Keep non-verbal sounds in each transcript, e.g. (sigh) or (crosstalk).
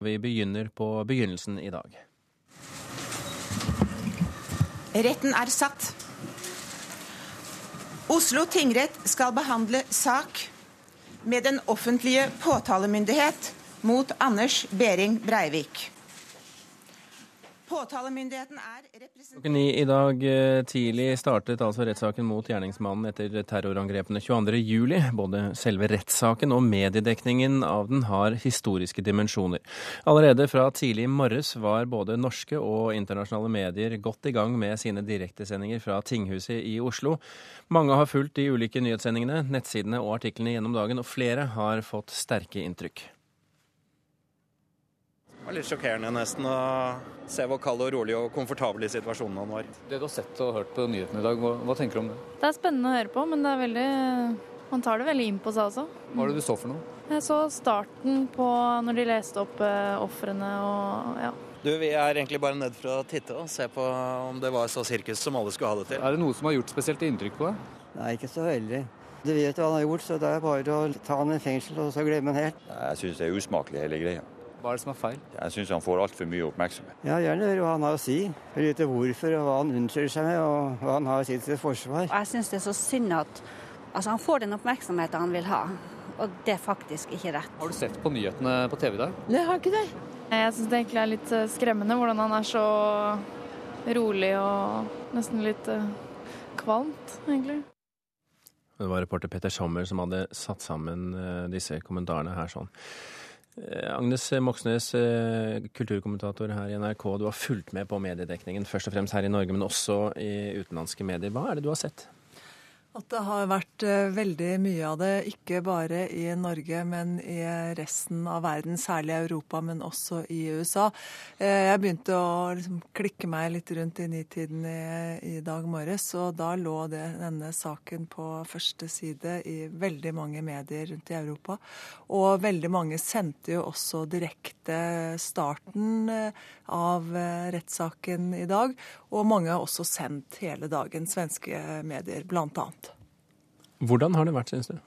Vi begynner på begynnelsen i dag. Retten er satt. Oslo tingrett skal behandle sak med den offentlige påtalemyndighet mot Anders Behring Breivik. Påtalemyndigheten er Klokken ni i dag eh, tidlig startet altså rettssaken mot gjerningsmannen etter terrorangrepene 22.07. Både selve rettssaken og mediedekningen av den har historiske dimensjoner. Allerede fra tidlig i morges var både norske og internasjonale medier godt i gang med sine direktesendinger fra tinghuset i Oslo. Mange har fulgt de ulike nyhetssendingene, nettsidene og artiklene gjennom dagen, og flere har fått sterke inntrykk. Det var litt sjokkerende nesten å se hvor kald og rolig og komfortabel i situasjonen han var. Det du har sett og hørt på nyhetene i dag, hva, hva, tenker du om det? Det er spennende å høre på, men det er veldig man tar det veldig inn på seg også. Hva er det du så for noe? Jeg så starten på når de leste opp uh, ofrene og ja. Du, Vi er egentlig bare ned for å titte og se på om det var så sirkus som alle skulle ha det til. Er det noe som har gjort spesielt inntrykk på deg? Nei, ikke så veldig. Du vet hva han har gjort, så det er bare å ta han i fengsel og så glemme han helt. Jeg syns det er usmakelig hele greia. Hva er det som er feil? Jeg syns han får altfor mye oppmerksomhet. Ja, Gjerne høre hva han har å si. Vite hvorfor og hva han unnskylder seg med, og hva han har sitt til forsvar. Jeg syns det er så synd at altså, han får den oppmerksomheten han vil ha, og det er faktisk ikke rett. Har du sett på nyhetene på TV i dag? Nei, jeg har ikke det. Jeg syns det egentlig er litt eh, skremmende hvordan han er så rolig og nesten litt uh, kvalmt, egentlig. Det var reporter Petter Sommer som hadde satt sammen uh, disse kommentarene her sånn. Agnes Moxnes, kulturkommentator her i NRK. Du har fulgt med på mediedekningen, først og fremst her i Norge, men også i utenlandske medier. Hva er det du har sett? At det har vært veldig mye av det, ikke bare i Norge, men i resten av verden, særlig i Europa, men også i USA. Jeg begynte å liksom klikke meg litt rundt i nitiden i, i dag morges, og da lå det, denne saken på første side i veldig mange medier rundt i Europa. Og veldig mange sendte jo også direkte starten av rettssaken i dag, og mange har også sendt hele dagen, svenske medier blant annet. Hvordan har det vært, synes du?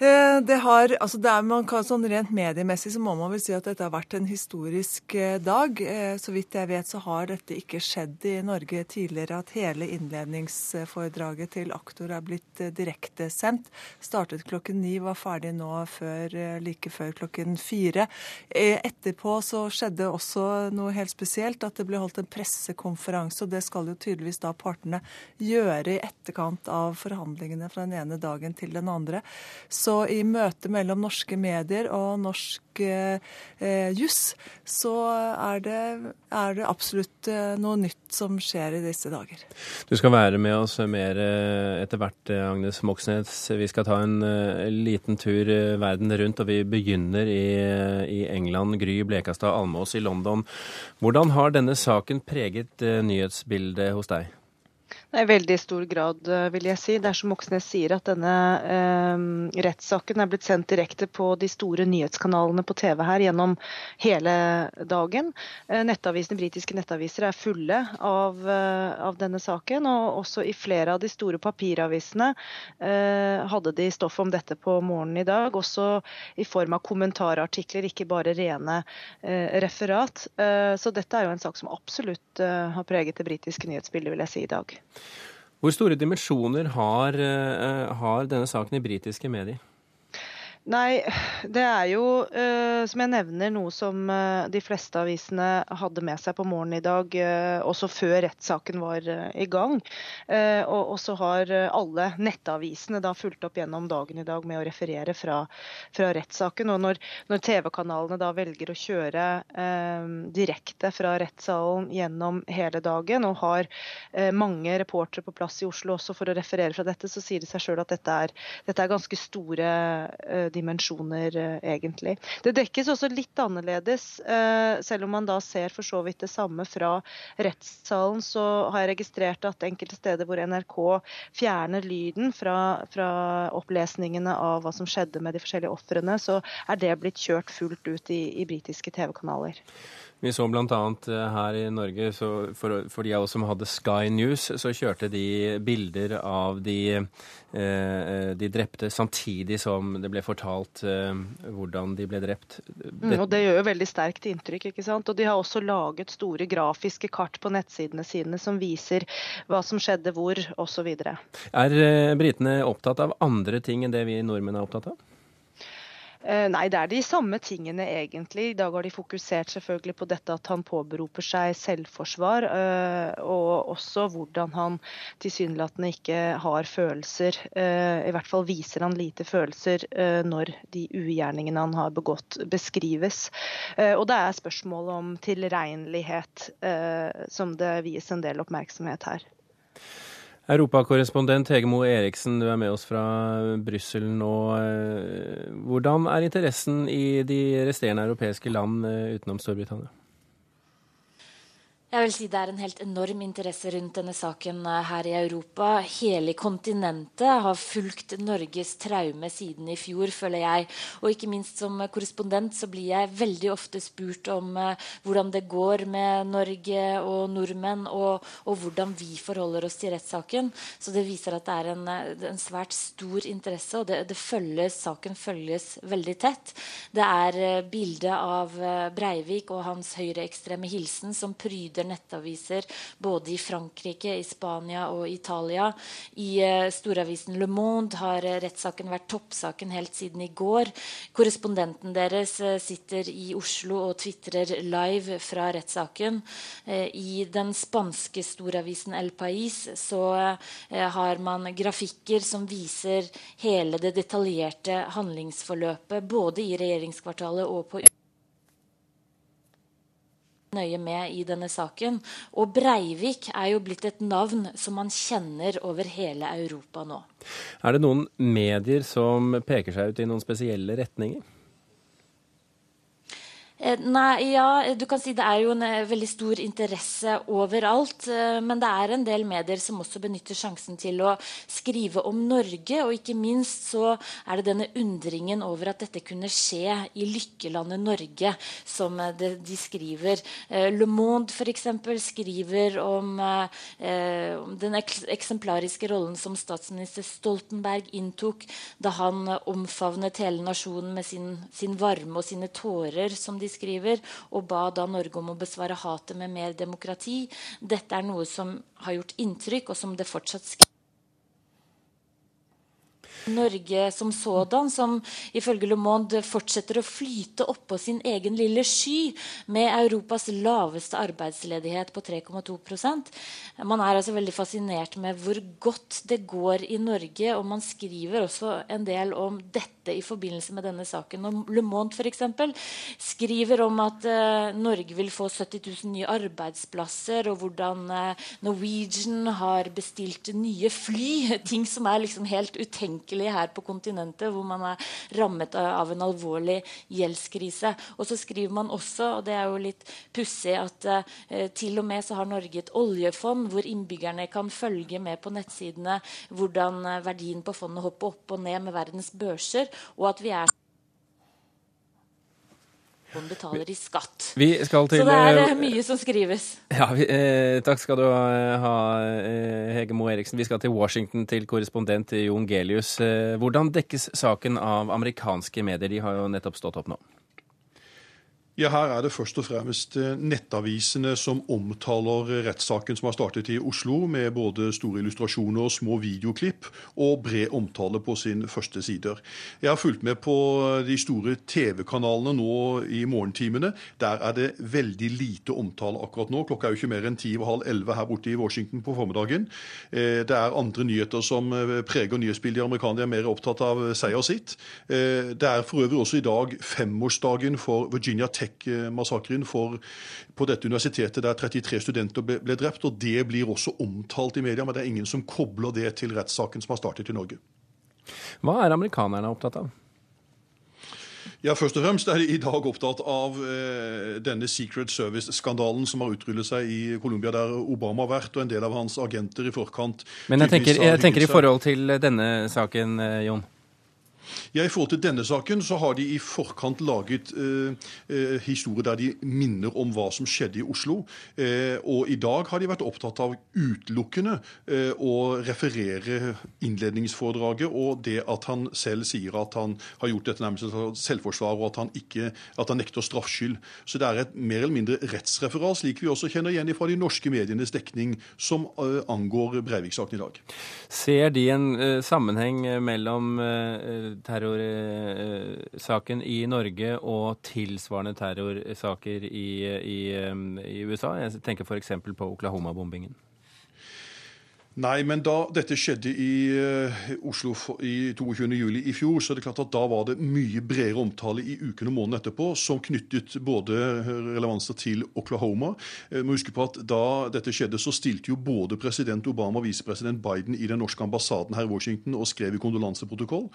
Det har, altså er, man kan, sånn Rent mediemessig så må man vel si at dette har vært en historisk dag. Så vidt jeg vet så har dette ikke skjedd i Norge tidligere, at hele innledningsforedraget til aktor er blitt direktesendt. Startet klokken ni, var ferdig nå før, like før klokken fire. Etterpå så skjedde også noe helt spesielt, at det ble holdt en pressekonferanse. Og det skal jo tydeligvis da partene gjøre i etterkant av forhandlingene fra den ene dagen til den andre. Så så i møte mellom norske medier og norsk eh, juss, så er det, er det, absolutt noe nytt som skjer i disse dager. Du skal være med oss mer etter hvert, Agnes Moxnes. Vi skal ta en liten tur verden rundt, og vi begynner i, i England. Gry Blekastad Almås i London. Hvordan har denne saken preget nyhetsbildet hos deg? I veldig stor grad, vil jeg si. Det er som Moxnes sier, at denne eh, rettssaken er blitt sendt direkte på de store nyhetskanalene på TV her gjennom hele dagen. Eh, nettavisene, Britiske nettaviser er fulle av, eh, av, denne saken. Og også i flere av de store papiravisene hadde de stoff om dette på morgenen i dag. Også i form av kommentarartikler, ikke bare rene referat. så dette er jo en sak som absolutt har preget det britiske nyhetsbildet, vil jeg si, i dag. Hvor store dimensjoner har, har denne saken i britiske medier? Nei, det er jo, uh, som jeg nevner, noe som uh, de fleste avisene hadde med seg på morgenen i dag, uh, også før rettssaken var i gang. og så har alle nettavisene da fulgt opp gjennom dagen i dag med å referere fra, fra rettssaken. Og når, når TV-kanalene da velger å kjøre direkte fra rettssalen gjennom hele dagen, og har mange reportere på plass i Oslo også for å referere fra dette, så sier det seg sjøl at dette er, dette er ganske store dimensjoner, egentlig. Det dekkes også litt annerledes, selv om man da ser for så vidt det samme fra rettssalen. Så har jeg registrert at enkelte steder hvor NRK fjerner lyden fra, fra opplesningene av hva som skjedde med de forskjellige ofrene, så er det blitt kjørt fullt ut i, i britiske TV-kanaler. Vi så bl.a. her i Norge, for, for, de av oss som hadde Sky News, så kjørte de bilder av de, eh, de drepte samtidig som det ble fortalt eh, hvordan de ble drept. Mm, og Det gjør jo veldig sterkt inntrykk. ikke sant? Og De har også laget store grafiske kart på nettsidene sine som viser hva som skjedde hvor, osv. Er britene opptatt av andre ting enn det vi nordmenn er opptatt av? Eh, nei, det er de samme tingene egentlig. I dag har de fokusert selvfølgelig på dette at han påberoper seg selvforsvar, eh, og også hvordan han tilsynelatende ikke har følelser. Eh, I hvert fall viser han lite følelser når de ugjerningene han har begått, beskrives. Og det er spørsmålet om tilregnelighet som det vies en del oppmerksomhet her. Europakorrespondent Hege Moe Eriksen, du er med oss fra Brussel nå. Hvordan er interessen i de resterende europeiske land eh, utenom Storbritannia? Jeg vil si Det er en helt enorm interesse rundt denne saken eh, her i Europa. Hele kontinentet har fulgt Norges traume siden i fjor, føler jeg. Og ikke minst som korrespondent så blir jeg veldig ofte spurt om uh, hvordan det går med Norge og nordmenn, og, og, hvordan vi forholder oss til rettssaken. Så det viser at det er en, eh, en svært stor interesse, og det, det følges, saken følges veldig tett. Det er bildet bilde av Breivik og hans høyreekstreme hilsen som pryder leder nettaviser både i Frankrike, i Spania og Italia. I uh, storavisen Le Monde har uh, rettssaken vært toppsaken helt siden i går. Korrespondenten deres uh, sitter i Oslo og tvitrer live fra rettssaken. I den spanske storavisen El Pais så har man grafikker som viser hele det detaljerte handlingsforløpet både i regjeringskvartalet og på nøye med i denne saken. Og Breivik er jo blitt et navn som man kjenner over hele Europa nå. Er det noen medier som peker seg ut i noen spesielle retninger? Eh, nei, ja, du kan si Det er jo en eh, veldig stor interesse overalt. Eh, men det er en del medier som også benytter sjansen til å skrive om Norge. Og ikke minst så er det denne undringen over at dette kunne skje i lykkelandet Norge, som det, de skriver. Le Monde f.eks. skriver om den eksemplariske rollen som statsminister Stoltenberg inntok da han omfavnet hele nasjonen med sin, sin varme og sine tårer, som de skriver, og ba da Norge om å besvare hatet med mer demokrati. Dette er noe som har gjort inntrykk, og som det fortsatt skrives Norge som sådan, som ifølge Le Monde fortsetter å flyte oppå sin egen lille sky med Europas laveste arbeidsledighet på 3,2% Man er altså veldig fascinert med hvor godt det går i Norge, og man skriver også en del om dette i forbindelse med denne saken. Og Le Monde for eksempel, skriver om at uh, Norge vil få 70 000 nye arbeidsplasser, og hvordan uh, Norwegian har bestilt nye fly. (laughs) Ting som er liksom helt utenkelige her på kontinentet, hvor man er rammet av en alvorlig gjeldskrise. Og så skriver man også, og det er jo litt pussig, at eh, til og med så har Norge et oljefond hvor innbyggerne kan følge med på nettsidene hvordan verdien på fondet hopper opp og ned med verdens børser og at vi er betaler i skatt. Til, så det er eh, mye som skrives. Ja, vi, eh, takk skal du ha, eh, Hege Moe Eriksen. Vi skal til Washington til korrespondent Jon Gelius. Eh, hvordan dekkes saken av amerikanske medier? De har jo nettopp stått opp nå. Ja, Her er det først og fremst eh, nettavisene som omtaler rettssaken som har startet i Oslo, med både store illustrasjoner og små videoklipp, og bred omtale på sin første sider. Jeg har fulgt med på de store TV-kanalene nå i morgentimene. Der er det veldig lite omtale akkurat nå. Klokka er jo ikke mer enn ti og halv elleve her borte i Washington på formiddagen. Eh, det er andre nyheter som eh, preger nyhetsbildet i amerikanere, er mer opptatt av og sitt. Det er for øvrig også i dag femårsdagen for Virginia Tech Tech-massakren på dette universitetet der 33 studenter ble, ble, drept. og Det blir også omtalt i media, men det er ingen som kobler det til rettssaken som har startet i Norge. Hva er amerikanerne opptatt av? Ja, Først og fremst er de i dag opptatt av eh, denne Secret Service-skandalen som har utrullet seg i Colombia, der Obama har vært, og en del av hans agenter i forkant. Men jeg tenker, jeg tenker i forhold til denne saken, eh, Jon? Ja, I forhold til denne saken så har de i forkant laget eh, eh, historier der de minner om hva som skjedde i Oslo. Eh, og i dag har de vært opptatt av utelukkende eh, å referere innledningsforedraget og det at han selv sier at han har gjort dette nærmest som selvforsvar, og at han, ikke, at han nekter straffskyld. Så det er et mer eller mindre rettsreferat, slik vi også kjenner igjen fra de norske medienes dekning, som eh, angår Breivik-saken i dag. Ser de en sammenheng mellom terrorsaken i Norge og tilsvarende terrorsaker i, i, um, i USA? Jeg tenker f.eks. på Oklahoma-bombingen. Nei, men da dette skjedde i uh, Oslo i 22.07. i fjor, så er det klart at da var det mye bredere omtale i ukene og månedene etterpå, som knyttet både relevanser til Oklahoma. Uh, må huske på at Da dette skjedde, så stilte jo både president Obama og visepresident Biden i den norske ambassaden her i Washington og skrev i kondolanseprotokoll.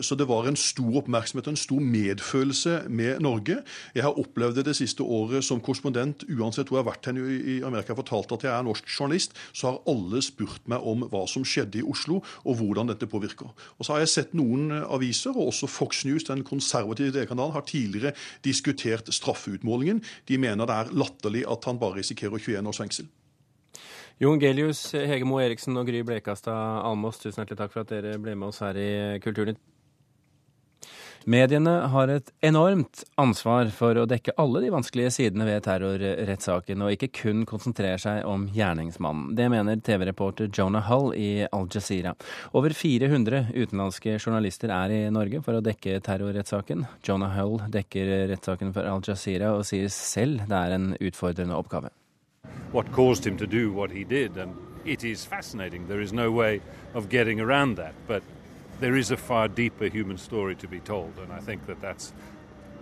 Så det var en stor oppmerksomhet og en stor medfølelse med Norge. Jeg har opplevd det det siste året som korrespondent, uansett hvor jeg har vært hen i Amerika fortalt at jeg er norsk journalist, så har alle spurt meg om hva som skjedde i Oslo, og hvordan dette påvirker. Og så har jeg sett noen aviser, og også Fox News, den konservative delkanalen, har tidligere diskutert straffeutmålingen. De mener det er latterlig at han bare risikerer 21 års fengsel. Jon Gelius, Hege Moe Eriksen og Gry Blekastad Almås, tusen hjertelig takk for at dere ble med oss her i Kulturnytt. Mediene har et enormt ansvar for å dekke alle de vanskelige sidene ved terrorrettssaken, og ikke kun konsentrere seg om gjerningsmannen. Det mener TV-reporter Jonah Hull i Al Jazeera. Over 400 utenlandske journalister er i Norge for å dekke terrorrettssaken. Jonah Hull dekker rettssaken for Al Jazeera og sier selv det er en utfordrende oppgave. What caused him to do what he did, and it is fascinating. There is no way of getting around that, but there is a far deeper human story to be told, and I think that that's,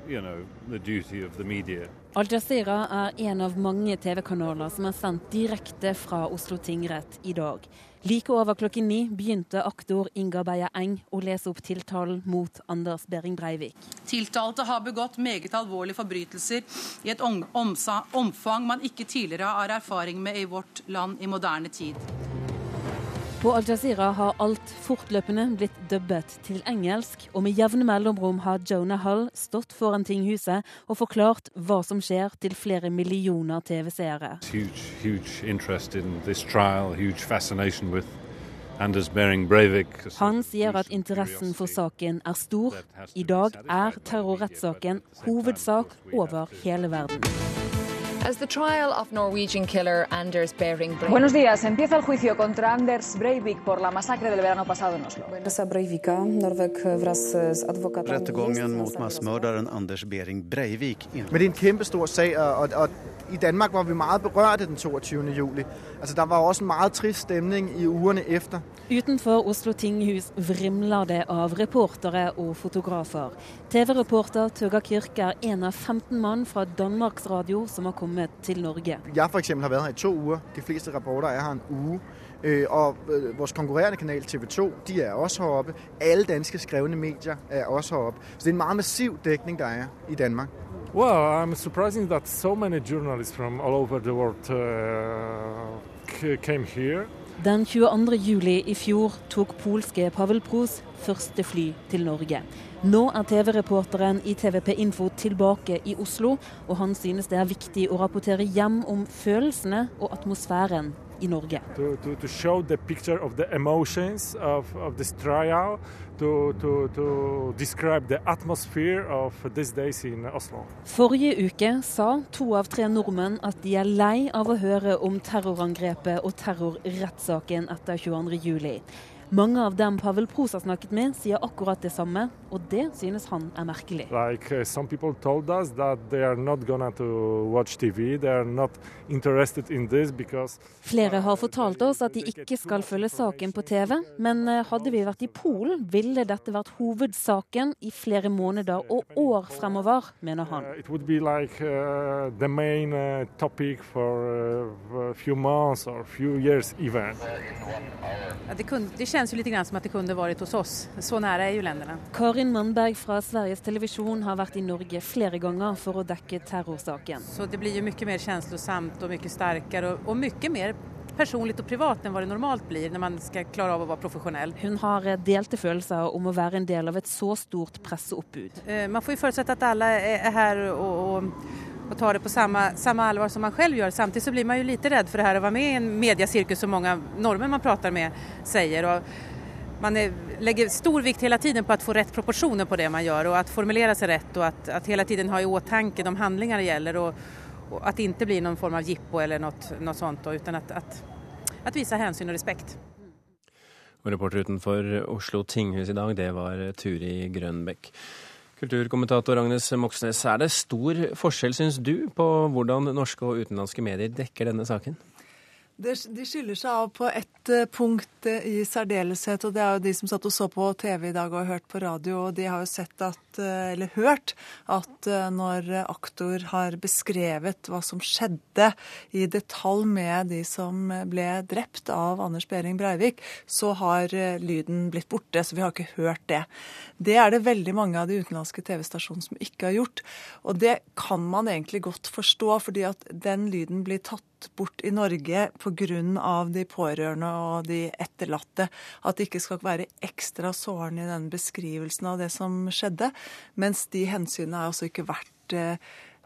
you know, the duty of the media. Al Jazeera er en av mange TV-kanaler som er sendt direkte fra Oslo tingrett i dag. Like over klokken ni begynte aktor Inga Beyer Eng å lese opp tiltalen mot Anders Behring Breivik. Tiltalte har begått meget alvorlige forbrytelser i et omfang man ikke tidligere har erfaring med i vårt land i moderne tid. På Al Jazeera har alt fortløpende blitt dubbet til engelsk, og med jevne mellomrom har Jonah Hull stått foran tinghuset og forklart hva som skjer til flere millioner TV-seere. Han sier at interessen for saken er stor. I dag er terrorrettssaken hovedsak over hele verden. Buenos días. Empieza el juicio contra Anders Breivik por la masacre del verano pasado en Oslo. Rättegången mot massmördaren Anders Behring Breivik. Men det är en kæmpestor sag, og, og i Danmark var vi meget berørte den 22. juli. Altså, der var også en meget trist stemning i ugerne efter. Utenfor Oslo tinghus vrimler det av reportere og fotografer. TV-reporter Tøga Kirk er en av 15 mann fra Danmarks Radio som har kommet til Norge. Jeg for eksempel har vært her i to uger. De fleste rapporter er her en uge. Øh, og vår konkurrerende kanal TV 2 de er også heroppe. Alle danske skrevne medier er også heroppe. Så det er en meget massiv dekning der er i Danmark. Well, I'm surprising that so many journalists from all over the world uh, came here. Den 22. juli i fjor tok polske Pavel Pros første fly til Norge. Nå er TV-reporteren i TVP Info tilbake i Oslo, og han synes det er viktig å rapportere hjem om følelsene og atmosfæren i Norge. To, to, to show the picture of the emotions of, of this trial, to, to, to describe the atmosphere of these days in Oslo. Forrige uke sa to av tre nordmenn at de er lei av å høre om terrorangrepet og terrorrettssaken etter 22.07. Mange av dem Pavel Pros har snakket med, sier akkurat det samme, og det synes han er merkelig. Like uh, some people told us that they are not gonna to watch TV, they are not interested in because Flere har fortalt oss at de ikke skal følge saken på TV, men uh, hadde vi vært i Polen, ville dette vært hovedsaken i flere måneder og år fremover, mener han. Uh, it would be like uh, the main uh, topic for uh, a few months or few years even. Ja, de kunde, det känns ju lite grann som att det kunde varit hos oss. Så nära är ju länderna. Karin Mannberg fra Sveriges Televisjon har vært i Norge flere ganger for å dekke terrorsaken. Så det blir ju mycket mer känslosamt og mye starkare og, og mye mer personlig og privat enn hva det normalt blir når man skal klare av å være profesjonell. Hun har delte følelser om å være en del av et så stort presseoppbud. Eh, man får jo forutsette at alle er her og, og og tar det på samme, samme alvor som man selv gjør. Samtidig så blir man jo litt redd for det her å være med i en mediesirkus som mange nordmenn man prater med sier. Og man er, legger stor vikt hele tiden på å få rett proporsjoner på det man gjør, og å formulere seg rett, og at, at hele tiden ha i åtanke de handlinger det gjelder. Og, og, at det ikke blir noen form av jippo eller noe, noe sånt, utan at, at, at vise hensyn og respekt. Og reporter utenfor Oslo tinghus i dag, det var Turi Grønbekk. Kulturkommentator Agnes Moxnes, er det stor forskjell, syns du, på hvordan norske og utenlandske medier dekker denne saken? De skiller seg av på ett eh, punkt eh, i særdeleshet, og det er jo de som satt og så på TV i dag og hørt på radio, og de har jo sett at, eh, eller hørt at når aktor har beskrevet hva som skjedde i detalj med de som ble drept av Anders Behring Breivik, så har lyden blitt borte, så vi har ikke hørt det. Det er det veldig mange av de utenlandske TV-stasjonene som ikke har gjort, og det kan man egentlig godt forstå, fordi at den lyden blir tatt bort i Norge pga. de pårørende og de etterlatte. At det ikke skal være ekstra sårende i denne beskrivelsen av det som skjedde. Mens de hensynene har altså ikke vært eh,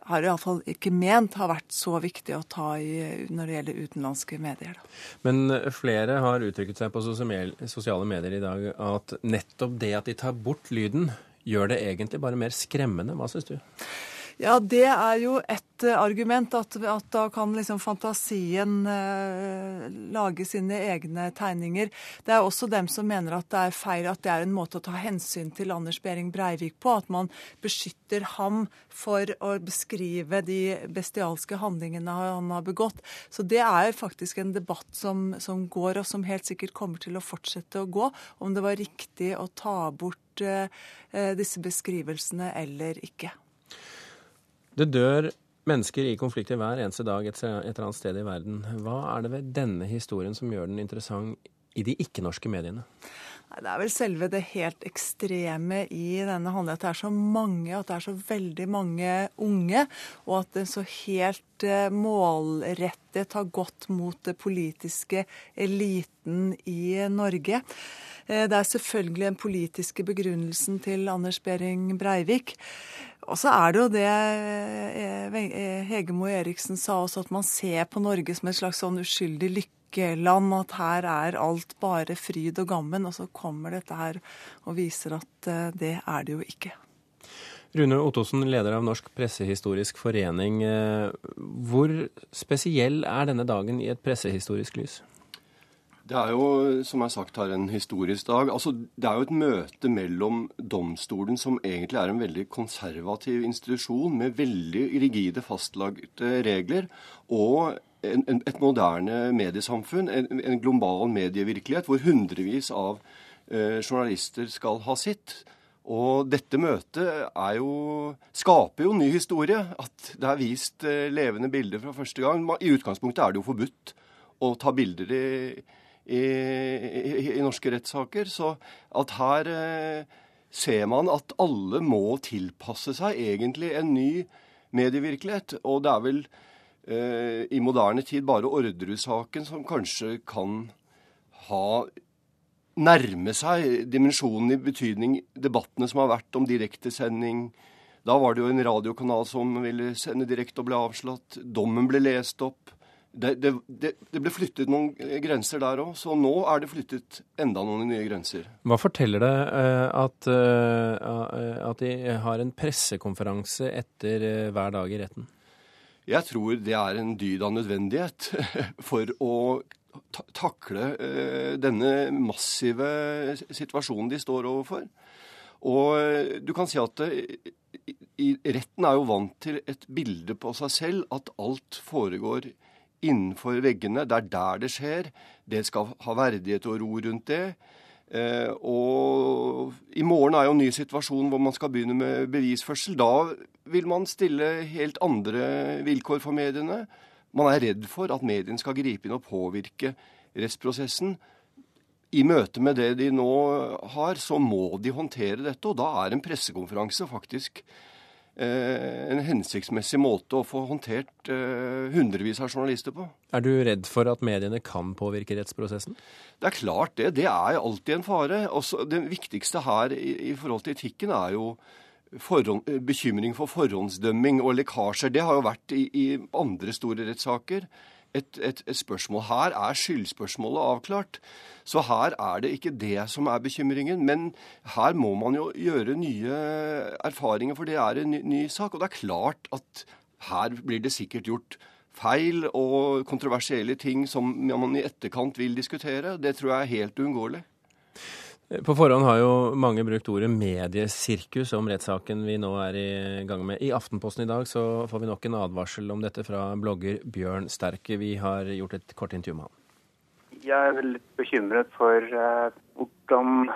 har iallfall ikke ment har vært så viktig å ta i når det gjelder utenlandske medier. Da. Men flere har uttrykket seg på sosiale medier i dag at nettopp det at de tar bort lyden, gjør det egentlig bare mer skremmende. Hva syns du? Ja, det er jo et eh, argument. At, at da kan liksom fantasien eh, lage sine egne tegninger. Det er også dem som mener at det er feil at det er en måte å ta hensyn til Anders Behring Breivik på. At man beskytter ham for å beskrive de bestialske handlingene han har begått. Så det er faktisk en debatt som, som går, og som helt sikkert kommer til å fortsette å gå. Om det var riktig å ta bort eh, eh disse beskrivelsene eller ikke. Det dør mennesker i konflikter hver eneste dag et, eller annet sted i verden. Hva er det ved denne historien som gjør den interessant i de ikke-norske mediene? Det er vel selve det helt ekstreme i denne handlingen. At det er så mange, at det er så veldig mange unge. Og at det så helt eh, målrettet har gått mot det politiske eliten i Norge. Eh, det er selvfølgelig den politiske begrunnelsen til Anders Behring Breivik. Og så er det jo det eh, eh, Hegemo Eriksen sa også, at man ser på Norge som et slags sånn uskyldig lykkeland. At her er alt bare fryd og gammen. Og så kommer dette her og viser at eh, det er det jo ikke. Rune Ottosen, leder av Norsk pressehistorisk forening. Hvor spesiell er denne dagen i et pressehistorisk lys? Det er jo, som jeg har sagt her, en historisk dag. Altså, det er jo et møte mellom domstolen, som egentlig er en veldig konservativ institusjon med veldig rigide, fastlagte regler, og en, en, et moderne mediesamfunn, en, en, global medievirkelighet, hvor hundrevis av eh, journalister skal ha sitt. Og dette møtet jo, skaper jo ny historie. At det er vist eh, levende bilder fra første gang. I utgangspunktet er det jo forbudt å ta bilder i i, i, i norske rettssaker. Så at her eh, ser man at alle må tilpasse seg egentlig en ny medievirkelighet. Og det er vel eh, i moderne tid bare Orderud-saken som kanskje kan ha nærme seg dimensjonen i betydning debattene som har vært om direktesending. Da var det jo en radiokanal som ville sende direkte og ble avslått. Dommen ble lest opp det, det, det, ble flyttet noen grenser der òg, så nå er det flyttet enda noen nye grenser. Hva forteller det uh, at, uh, at de har en pressekonferanse etter uh, hver dag i retten? Jeg tror det er en dyd av nødvendighet (laughs) for å takle denne massive situasjonen de står overfor. Og du kan si at i, retten er jo vant til et bilde på seg selv, at alt foregår innenfor veggene. Det er der det skjer. Det skal ha verdighet og ro rundt det. Eh, og i morgen er jo en ny situasjon hvor man skal begynne med bevisførsel. Da vil man stille helt andre vilkår for mediene. Man er redd for at mediene skal gripe inn og påvirke rettsprosessen. I møte med det de nå har, så må de håndtere dette, og da er en pressekonferanse faktisk en hensiktsmessig måte å få håndtert eh, hundrevis av journalister på. Er du redd for at mediene kan påvirke rettsprosessen? Det er klart det. Det er alltid en fare. Også det viktigste her i, i forhold til etikken er jo forhånd, bekymring for forhåndsdømming og lekkasjer. Det har jo vært i, i andre store rettssaker et, et, et, spørsmål. Her er skyldspørsmålet avklart. Så her er det ikke det som er bekymringen. Men her må man jo gjøre nye erfaringer, for det er en ny, ny sak. Og det er klart at her blir det sikkert gjort feil og kontroversielle ting som man i etterkant vil diskutere. Det tror jeg er helt uunngåelig. På forhånd har jo mange brukt ordet mediesirkus om rettssaken vi nå er i gang med. I Aftenposten i dag så får vi nok en advarsel om dette fra blogger Bjørn Sterke. Vi har gjort et kort intervju med han. Jeg er litt bekymret for uh, hvordan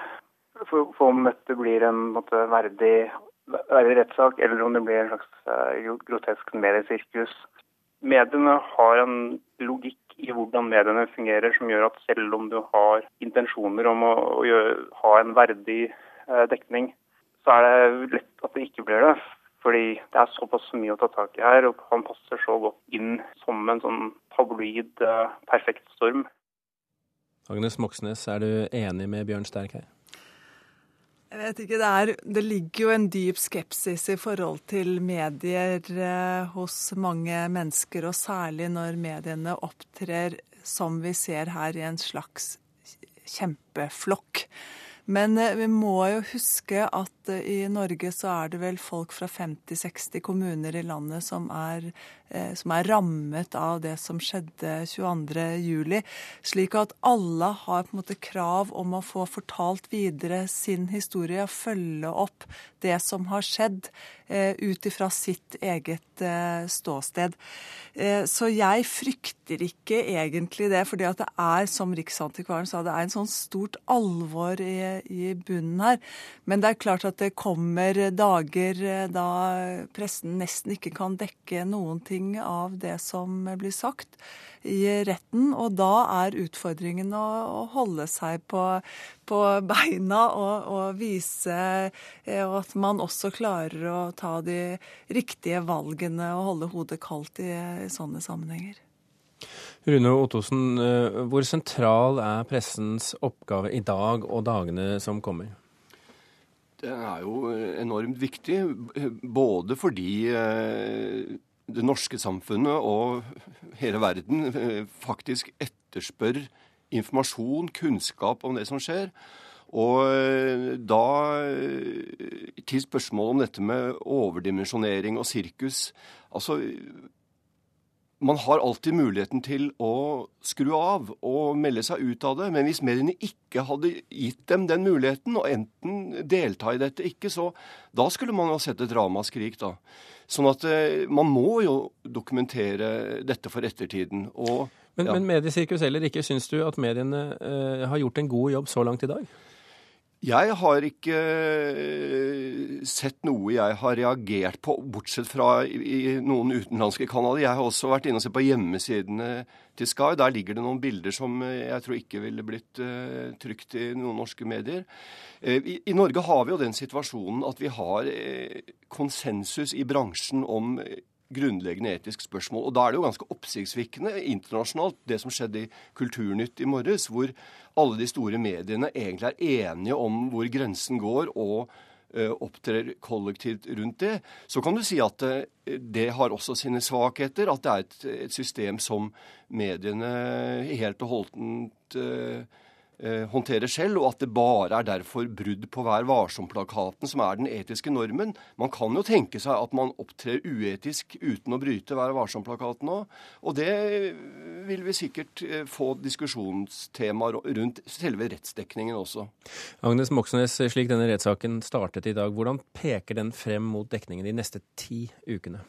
for, for, om dette blir en måte, verdig, verdig rettssak, eller om det blir en slags uh, grotesk mediesirkus. Mediene har en logikk i hvordan mediene fungerer, som gjør at selv om du har intensjoner om å, å gjøre, ha en verdig eh, dekning, så er det lett at det ikke blir det. Fordi det er såpass mye å ta tak i her, og han passer så godt inn som en sånn tabloid, eh, perfekt storm. Agnes Moxnes, er du enig med Bjørn Sterk her? Jeg vet ikke, det, er, det, ligger jo en dyp skepsis i forhold til medier eh, hos mange mennesker, og særlig når mediene opptrer som vi ser her, i en slags kjempeflokk. Men eh, vi må jo huske at eh, i Norge så er det vel folk fra 50-60 kommuner i landet som er Eh, som er rammet av det som skjedde 22.07. Slik at alle har på en måte krav om å få fortalt videre sin historie og følge opp det som har skjedd, eh, ut ifra sitt eget ståsted. Så jeg frykter ikke egentlig det, fordi at det er, som Riksantikvaren sa, det er en sånn stort alvor i, i bunnen her. Men det er klart at det kommer dager da pressen nesten ikke kan dekke noen ting av det som blir sagt i retten. Og da er utfordringen å, å holde seg på, på beina og, og, vise eh, at man også klarer å ta de riktige valgene og holde hodet kaldt i, i sånne sammenhenger. Rune Ottosen, eh, hvor sentral er pressens oppgave i dag og dagene som kommer? Den er jo enormt viktig, både fordi eh, det norske samfunnet og hele verden eh, faktisk etterspør informasjon, kunnskap om det som skjer. Og eh, da eh, til spørsmålet om dette med overdimensjonering og sirkus. Altså man har alltid muligheten til å skru av og melde seg ut av det. Men hvis mediene ikke hadde gitt dem den muligheten, og enten delta i dette ikke, så da skulle man jo sett et ramaskrik, da. Sånn at eh, man må jo dokumentere dette for ettertiden. Og, men, ja. men mediesirkus eller ikke, syns du at mediene eh, har gjort en god jobb så langt i dag? Jeg har ikke eh, sett noe jeg har reagert på, bortsett fra i, noen utenlandske kanaler. Jeg har også vært inne og sett på hjemmesidene til Sky. Der ligger det noen bilder som eh, jeg tror ikke ville blitt uh, trykt i noen norske medier. I, Norge har vi jo den situasjonen at vi har konsensus i bransjen om grunnleggende etisk spørsmål. Og Da er det jo ganske oppsiktsvekkende internasjonalt det som skjedde i Kulturnytt i morges, hvor alle de store mediene egentlig er enige om hvor grensen går, og uh, opptrer kollektivt rundt det. Så kan du si at uh, det har også sine svakheter, at det er et, et system som mediene helt og holdent Eh, håndterer selv, og at det bare er derfor brudd på Vær varsom-plakaten som er den etiske normen. Man kan jo tenke seg at man opptrer uetisk uten å bryte Vær varsom-plakaten òg. Og det vil vi sikkert eh, få diskusjonstemaer rundt selve rettsdekningen også. Agnes Moxnes, slik denne rettssaken startet i dag, hvordan peker den frem mot dekningen de neste ti ukene?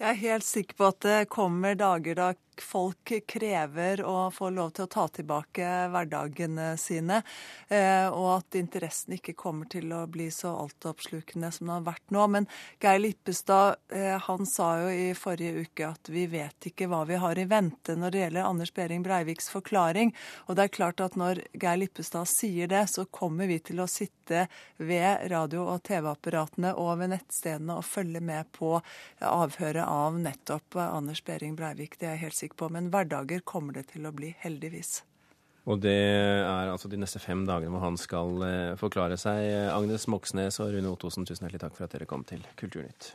Jeg er helt sikker på at det kommer dager da folk krever å få lov til å ta tilbake hverdagene sine, eh, og at interessen ikke kommer til å bli så altoppslukende som den har vært nå. Men Geir Lippestad eh, han sa jo i forrige uke at vi vet ikke hva vi har i vente når det gjelder Anders Behring Breiviks forklaring. Og det er klart at når Geir Lippestad sier det, så kommer vi til å sitte ved radio- og TV-apparatene og ved nettstedene og følge med på avhøret av nettopp Anders Behring Breivik. Det er jeg helt sikker på. Men hverdager kommer det til å bli, heldigvis. Og det er altså de neste fem dagene hvor han skal eh, forklare seg. Agnes Moxnes og Rune Ottosen, tusen hjertelig takk for at dere kom til Kulturnytt.